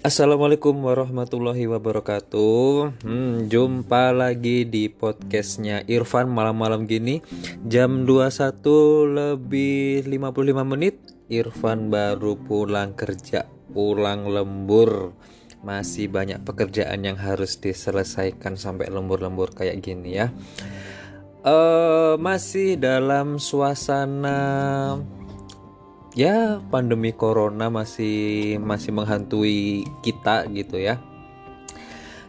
Assalamualaikum warahmatullahi wabarakatuh. Hmm, Jumpa lagi di podcastnya Irfan malam-malam gini. Jam 21 lebih 55 menit Irfan baru pulang kerja Pulang lembur. Masih banyak pekerjaan yang harus diselesaikan Sampai lembur-lembur kayak gini ya. Uh, Masih dalam suasana ya pandemi corona masih masih menghantui kita gitu ya.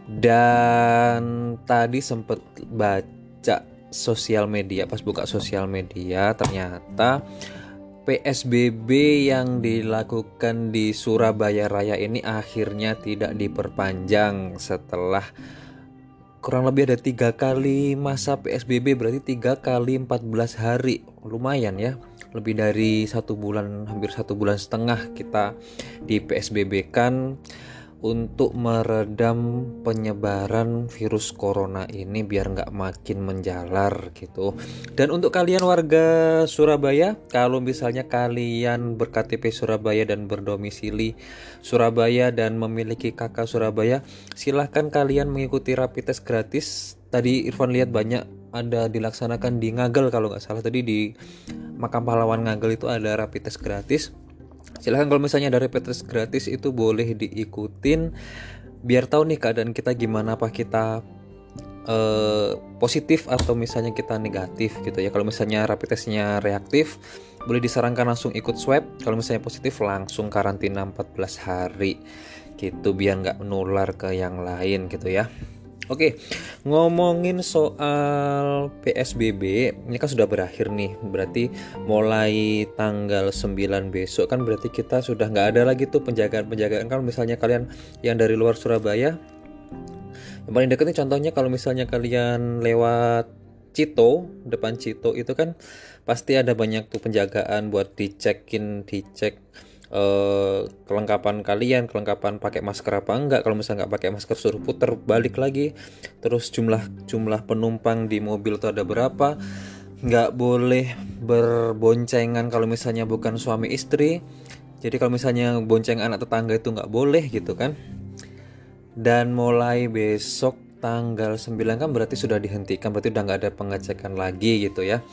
Dan tadi sempat baca sosial media pas buka sosial media ternyata PSBB yang dilakukan di Surabaya Raya ini akhirnya tidak diperpanjang setelah kurang lebih ada tiga kali masa PSBB berarti tiga kali 14 hari. Lumayan ya lebih dari satu bulan hampir satu bulan setengah kita di PSBB kan untuk meredam penyebaran virus corona ini biar nggak makin menjalar gitu. Dan untuk kalian warga Surabaya, kalau misalnya kalian berKTP Surabaya dan berdomisili Surabaya dan memiliki kakak Surabaya, silahkan kalian mengikuti rapid test gratis. Tadi Irfan lihat banyak ada dilaksanakan di Ngagel kalau nggak salah. Tadi di makam pahlawan Ngagel itu ada rapid test gratis. Silahkan kalau misalnya ada rapid test gratis itu boleh diikutin. Biar tahu nih keadaan kita gimana apa kita uh, positif atau misalnya kita negatif gitu ya. Kalau misalnya rapid testnya reaktif boleh disarankan langsung ikut swab. Kalau misalnya positif langsung karantina 14 hari gitu biar nggak menular ke yang lain gitu ya Oke, ngomongin soal PSBB, ini kan sudah berakhir nih. Berarti mulai tanggal 9 besok kan berarti kita sudah nggak ada lagi tuh penjagaan-penjagaan. Kalau misalnya kalian yang dari luar Surabaya, yang paling dekat nih contohnya kalau misalnya kalian lewat Cito, depan Cito itu kan pasti ada banyak tuh penjagaan buat dicekin, dicek Uh, kelengkapan kalian kelengkapan pakai masker apa enggak? Kalau misalnya nggak pakai masker suruh putar balik lagi. Terus jumlah jumlah penumpang di mobil itu ada berapa? Nggak boleh berboncengan kalau misalnya bukan suami istri. Jadi kalau misalnya bonceng anak tetangga itu nggak boleh gitu kan. Dan mulai besok tanggal 9 kan berarti sudah dihentikan berarti udah nggak ada pengecekan lagi gitu ya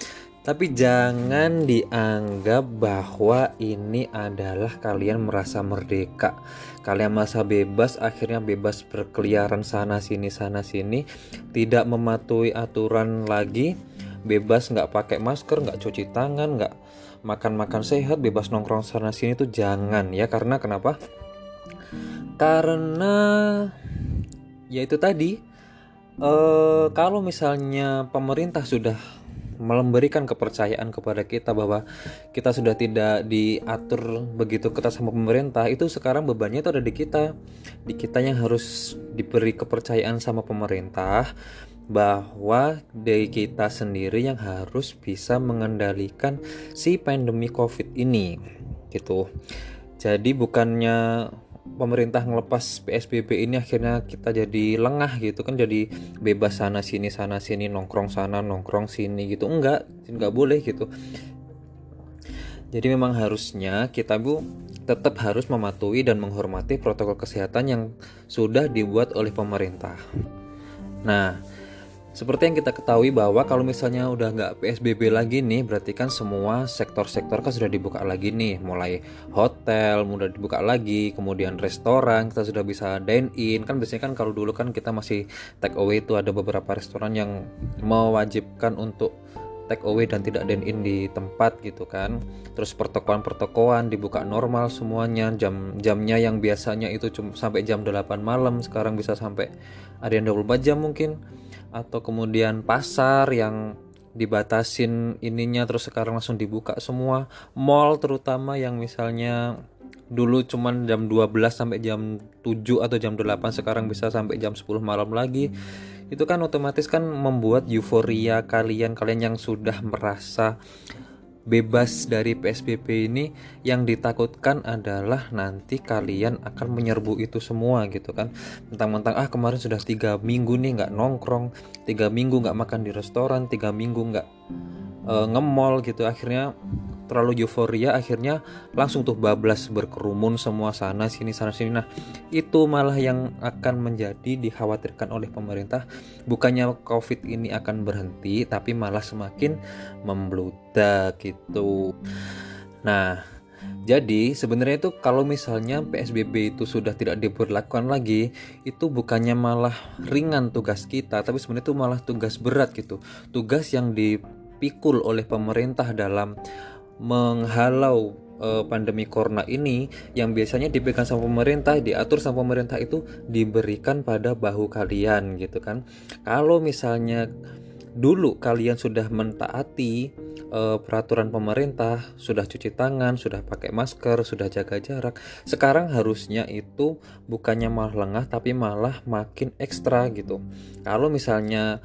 tapi jangan dianggap bahwa ini adalah kalian merasa merdeka. Kalian merasa bebas, akhirnya bebas berkeliaran sana sini sana sini, tidak mematuhi aturan lagi, bebas nggak pakai masker, nggak cuci tangan, nggak makan-makan sehat, bebas nongkrong sana sini itu jangan ya. Karena kenapa? Karena ya itu tadi. Uh, kalau misalnya pemerintah sudah memberikan kepercayaan kepada kita bahwa kita sudah tidak diatur begitu ketat sama pemerintah itu sekarang bebannya itu ada di kita. Di kita yang harus diberi kepercayaan sama pemerintah bahwa dari kita sendiri yang harus bisa mengendalikan si pandemi covid ini gitu. Jadi bukannya pemerintah ngelepas PSBB ini akhirnya kita jadi lengah gitu kan jadi bebas sana sini sana sini nongkrong sana nongkrong sini gitu enggak enggak boleh gitu jadi memang harusnya kita bu tetap harus mematuhi dan menghormati protokol kesehatan yang sudah dibuat oleh pemerintah. Nah, seperti yang kita ketahui bahwa kalau misalnya udah nggak PSBB lagi nih, berarti kan semua sektor-sektor kan sudah dibuka lagi nih, mulai hotel mudah dibuka lagi, kemudian restoran kita sudah bisa dine in. Kan biasanya kan kalau dulu kan kita masih take away itu ada beberapa restoran yang mewajibkan untuk take away dan tidak dine in di tempat gitu kan. Terus pertokoan-pertokoan dibuka normal semuanya, jam-jamnya yang biasanya itu cuma sampai jam 8 malam sekarang bisa sampai ada yang 24 jam mungkin atau kemudian pasar yang dibatasin ininya terus sekarang langsung dibuka semua. Mall terutama yang misalnya dulu cuman jam 12 sampai jam 7 atau jam 8 sekarang bisa sampai jam 10 malam lagi. Itu kan otomatis kan membuat euforia kalian kalian yang sudah merasa bebas dari PSBB ini yang ditakutkan adalah nanti kalian akan menyerbu itu semua gitu kan. Mentang-mentang ah kemarin sudah tiga minggu nih nggak nongkrong tiga minggu nggak makan di restoran tiga minggu nggak uh, nge-mall gitu. Akhirnya terlalu euforia akhirnya langsung tuh bablas berkerumun semua sana sini sana sini. Nah itu malah yang akan menjadi dikhawatirkan oleh pemerintah. Bukannya covid ini akan berhenti tapi malah semakin membludak gitu. Nah jadi sebenarnya itu kalau misalnya PSBB itu sudah tidak diberlakukan lagi, itu bukannya malah ringan tugas kita, tapi sebenarnya itu malah tugas berat gitu. Tugas yang dipikul oleh pemerintah dalam menghalau uh, pandemi corona ini yang biasanya dipegang sama pemerintah, diatur sama pemerintah itu diberikan pada bahu kalian gitu kan. Kalau misalnya dulu kalian sudah mentaati uh, peraturan pemerintah, sudah cuci tangan, sudah pakai masker, sudah jaga jarak, sekarang harusnya itu bukannya malah lengah tapi malah makin ekstra gitu. Kalau misalnya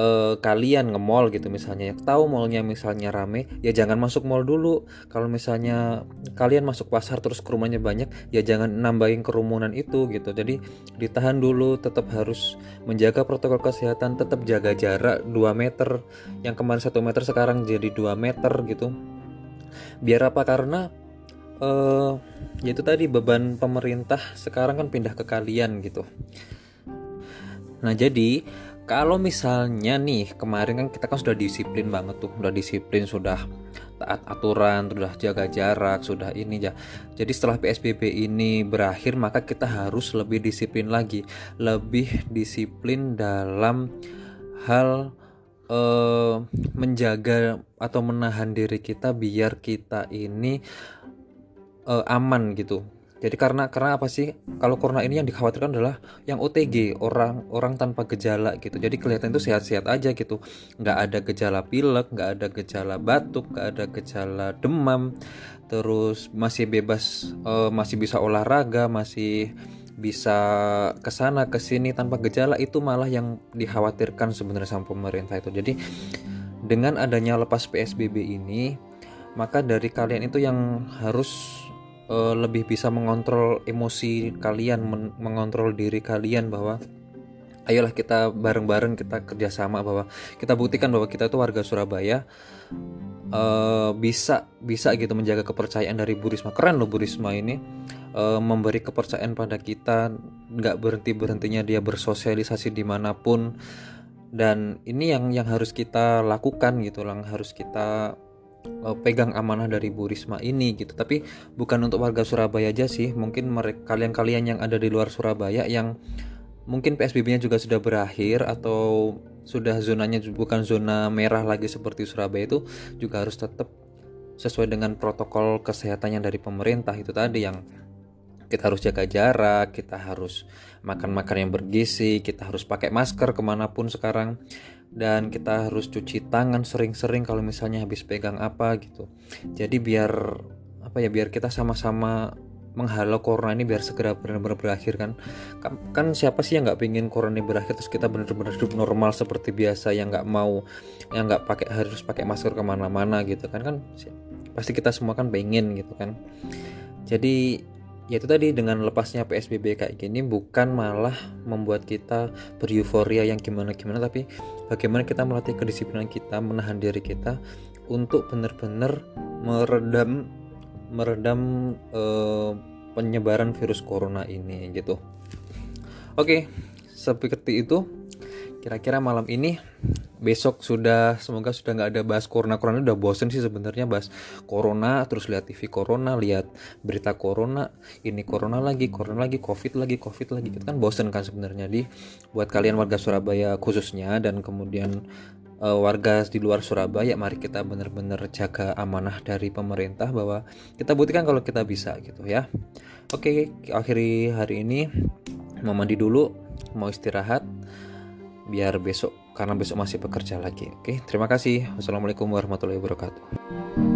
uh, kalian nge-mall gitu misalnya. Ya tahu mallnya misalnya rame ya jangan masuk mall dulu. Kalau misalnya kalian masuk pasar terus kerumunan banyak ya jangan nambahin kerumunan itu gitu. Jadi ditahan dulu tetap harus menjaga protokol kesehatan tetap jaga jarak 2 meter. Yang kemarin satu meter sekarang jadi 2 meter gitu. Biar apa? Karena uh, yaitu tadi beban pemerintah sekarang kan pindah ke kalian gitu. Nah jadi kalau misalnya nih kemarin kan kita kan sudah disiplin banget tuh sudah disiplin sudah taat aturan sudah jaga jarak sudah ini ya jadi setelah PSBB ini berakhir maka kita harus lebih disiplin lagi. Lebih disiplin dalam hal eh, menjaga atau menahan diri kita biar kita ini eh, aman gitu jadi karena karena apa sih? Kalau corona ini yang dikhawatirkan adalah yang OTG, orang orang tanpa gejala gitu. Jadi kelihatan itu sehat-sehat aja gitu. Nggak ada gejala pilek, nggak ada gejala batuk, nggak ada gejala demam. Terus masih bebas uh, masih bisa olahraga, masih bisa ke sana ke sini tanpa gejala itu malah yang dikhawatirkan sebenarnya sama pemerintah itu. Jadi dengan adanya lepas PSBB ini, maka dari kalian itu yang harus uh, lebih bisa mengontrol emosi kalian, men mengontrol diri kalian bahwa ayolah kita bareng-bareng kita kerjasama bahwa kita buktikan bahwa kita itu warga Surabaya uh, bisa bisa gitu menjaga kepercayaan dari Burisma keren loh Burisma ini uh, memberi kepercayaan pada kita nggak berhenti berhentinya dia bersosialisasi di mana pun. Dan ini yang yang harus kita lakukan gitu yang harus kita pegang amanah dari Bu Risma ini gitu. Tapi bukan untuk warga Surabaya aja sih, mungkin mereka kalian-kalian yang ada di luar Surabaya yang mungkin PSBB-nya juga sudah berakhir atau sudah zonanya bukan zona merah lagi seperti Surabaya itu juga harus tetap sesuai dengan protokol kesehatan yang dari pemerintah itu tadi yang kita harus jaga jarak, kita harus makan makan yang bergizi, kita harus pakai masker ke mana pun sekarang. Dan kita harus cuci tangan sering-sering kalau misalnya habis pegang apa gitu. Jadi biar apa ya biar kita sama-sama menghalau corona ini biar segera benar-benar berakhir kan. kan kan siapa sih yang nggak pingin corona ini berakhir terus kita benar-benar hidup normal seperti biasa yang nggak mau yang nggak pakai harus pakai masker ke mana-mana gitu kan. Kan pasti kita semua kan pengen gitu kan. Jadi ya itu tadi dengan lepasnya PSBB kayak gini bukan malah membuat kita beruforia yang gimana-gimana tapi bagaimana kita melatih kedisiplinan kita menahan diri kita untuk benar-benar meredam meredam eh, penyebaran virus corona ini gitu. Oke seperti itu kira-kira malam ini besok sudah semoga sudah nggak ada bahas corona. Corona udah bosen sih sebenarnya bahas corona terus lihat TV corona lihat berita corona ini corona lagi corona lagi covid lagi covid lagi. Itu kan bosen kan sebenarnya. Di buat kalian warga Surabaya khususnya dan kemudian uh, warga di luar Surabaya mari kita benar-benar jaga amanah dari pemerintah bahwa kita buktikan kalau kita bisa gitu ya. Oke akhiri hari ini. Mau mandi dulu mau istirahat biar besok karena besok masih bekerja lagi. Oke, terima kasih. Wassalamualaikum warahmatullahi wabarakatuh.